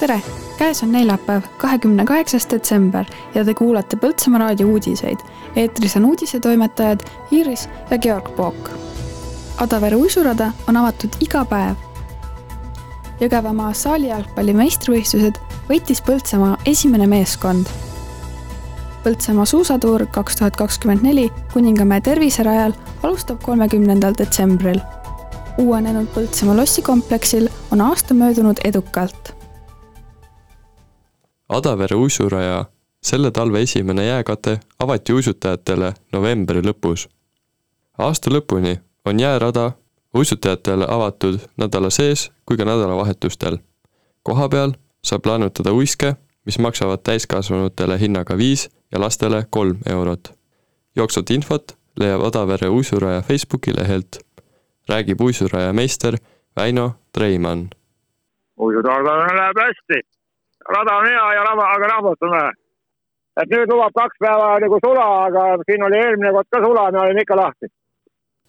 tere, käes on neljapäev, kahekümne kaheksas detsember ja te kuulate Põltsamaa raadio uudiseid. eetris on uudisetoimetajad Iiris ja Georg Pook. Adavere uisurada on avatud iga päev. Jõgevamaa saalijalgpalli meistrivõistlused võitis Põltsamaa esimene meeskond. Põltsamaa suusatuur kaks tuhat kakskümmend neli Kuningamäe terviserajal alustab kolmekümnendal detsembril uuenenud Põltsamaa lossikompleksil on aasta möödunud edukalt. Adavere uisuraja selle talve esimene jääkate avati uisutajatele novembri lõpus. aasta lõpuni on jäärada uisutajatele avatud nädala sees kui ka nädalavahetustel. kohapeal saab laenutada uiske, mis maksavad täiskasvanutele hinnaga viis ja lastele kolm eurot. jooksvat infot leiab Adavere uisuraja Facebooki lehelt räägib uisuraja meister Väino Treimann. uisutajaga läheb hästi, rada on hea ja raba, aga rahvast on vähe. et nüüd lubab kaks päeva nagu sula, aga siin oli eelmine kord ka sula, me olime ikka lahti.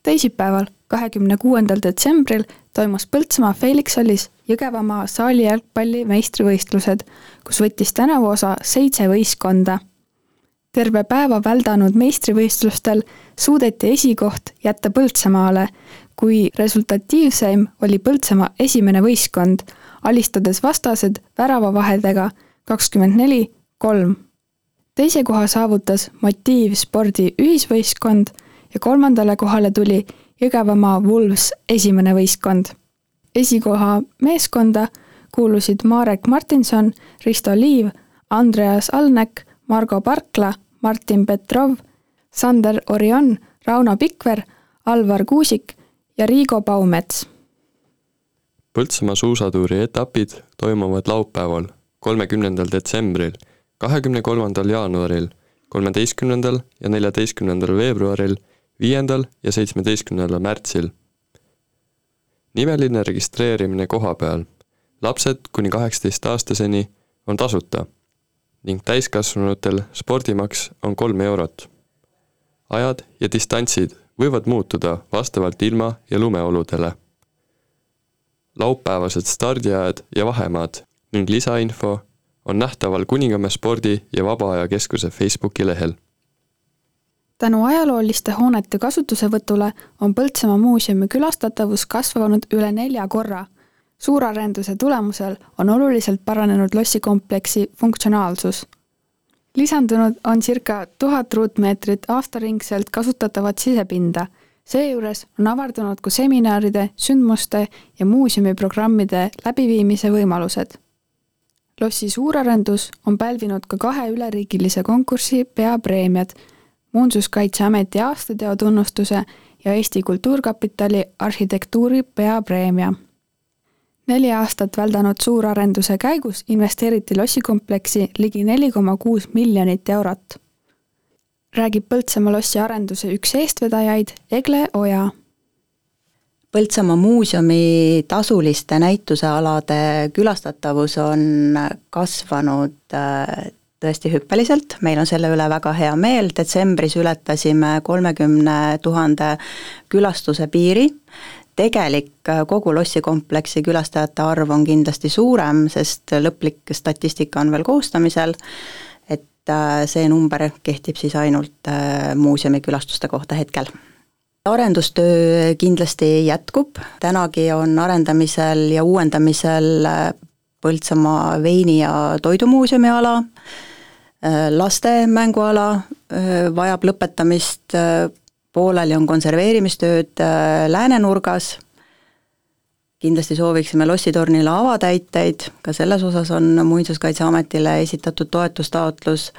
teisipäeval, kahekümne kuuendal detsembril toimus Põltsamaa Felix hallis Jõgevamaa saali jalgpalli meistrivõistlused, kus võttis tänavu osa seitse võistkonda terve päeva väldanud meistrivõistlustel suudeti esikoht jätta Põltsamaale kui resultatiivseim oli Põltsamaa esimene võistkond, alistades vastased väravavahedega kakskümmend neli, kolm. teise koha saavutas Motiiv spordi ühisvõistkond ja kolmandale kohale tuli Jõgevamaa Wolves esimene võistkond. esikoha meeskonda kuulusid Marek Martinson, Risto Liiv, Andreas Alnek, Margo Parkla, Martin Petrov, Sander Orion, Rauno Pikver, Alvar Kuusik ja Riigo Baumets. Põltsamaa suusatuuri etapid toimuvad laupäeval, kolmekümnendal detsembril, kahekümne kolmandal jaanuaril, kolmeteistkümnendal ja neljateistkümnendal veebruaril, viiendal ja seitsmeteistkümnendal märtsil. nimeline registreerimine koha peal. lapsed kuni kaheksateistaastaseni on tasuta ning täiskasvanutel spordimaks on kolm eurot. ajad ja distantsid võivad muutuda vastavalt ilma- ja lumeoludele. Laupäevased stardiajad ja vahemaad ning lisainfo on nähtaval Kuningamäe spordi- ja Vaba Aja Keskuse Facebooki lehel. tänu ajalooliste hoonete kasutusevõtule on Põltsamaa muuseumi külastatavus kasvanud üle nelja korra. suurarenduse tulemusel on oluliselt paranenud lossikompleksi funktsionaalsus lisandunud on circa tuhat ruutmeetrit aastaringselt kasutatavat sisepinda. Seejuures on avardunud ka seminaride, sündmuste ja muuseumiprogrammide läbiviimise võimalused. lossi suurarendus on pälvinud ka kahe üleriigilise konkursi peapreemiad, Muinsuskaitseameti aastateo tunnustuse ja Eesti Kultuurkapitali arhitektuuri peapreemia neli aastat väldanud suurarenduse käigus investeeriti lossikompleksi ligi neli koma kuus miljonit eurot. Räägib Põltsamaa lossi arenduse üks eestvedajaid Egle Oja. Põltsamaa muuseumi tasuliste näitusealade külastatavus on kasvanud äh, tõesti hüppeliselt, meil on selle üle väga hea meel, detsembris ületasime kolmekümne tuhande külastuse piiri, tegelik äh, kogu lossikompleksi külastajate arv on kindlasti suurem, sest lõplik statistika on veel koostamisel, et äh, see number kehtib siis ainult äh, muuseumi külastuste kohta hetkel. arendustöö kindlasti jätkub, tänagi on arendamisel ja uuendamisel Põltsamaa veini- ja toidumuuseumi ala, laste mänguala vajab lõpetamist, pooleli on konserveerimistööd äh, läänenurgas, kindlasti sooviksime lossitornile avatäiteid, ka selles osas on Muinsuskaitseametile esitatud toetustaotlus,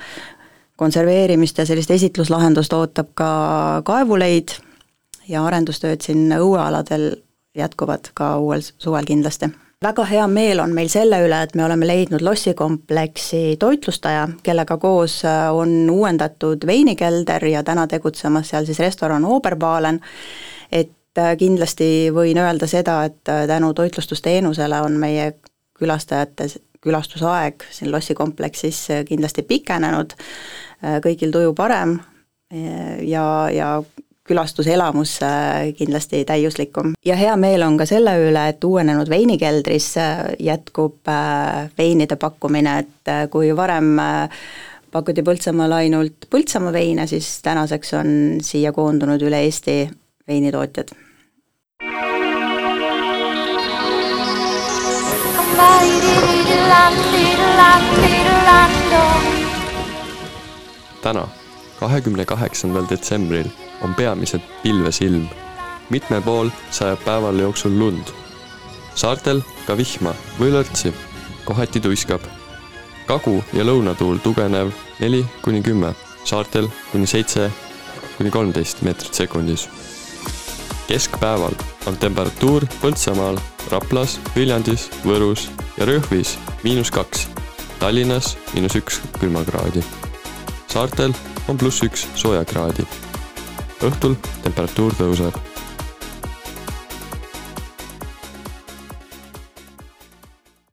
konserveerimist ja sellist esitluslahendust ootab ka kaevuleid ja arendustööd siin õuealadel jätkuvad ka uuel suvel kindlasti. Väga hea meel on meil selle üle, et me oleme leidnud lossikompleksi toitlustaja, kellega koos äh, on uuendatud veinikelder ja täna tegutsemas seal siis restoran Oberbalen, et äh, kindlasti võin öelda seda, et äh, tänu toitlustusteenusele on meie külastajate külastusaeg siin lossikompleksis kindlasti pikenenud, kõigil tuju parem ja, ja külastuselamus kindlasti täiuslikum. ja hea meel on ka selle üle, et uuenenud veinikeldris jätkub veinide pakkumine, et kui varem pakuti Põltsamaal ainult Põltsamaa veine, siis tänaseks on siia koondunud üle Eesti veinitootjad täna, kahekümne kaheksandal detsembril on peamiselt pilves ilm. mitmel pool sajab päevale jooksul lund. saartel ka vihma või lörtsi, kohati tuiskab. kagu- ja lõunatuul tugevnev neli kuni kümme, saartel kuni seitse kuni kolmteist meetrit sekundis. Keskpäeval on temperatuur Põltsamaal, Raplas, Viljandis, Võrus ja Rõhvis miinus kaks, Tallinnas miinus üks külmakraadi saartel on pluss üks soojakraadi. õhtul temperatuur tõuseb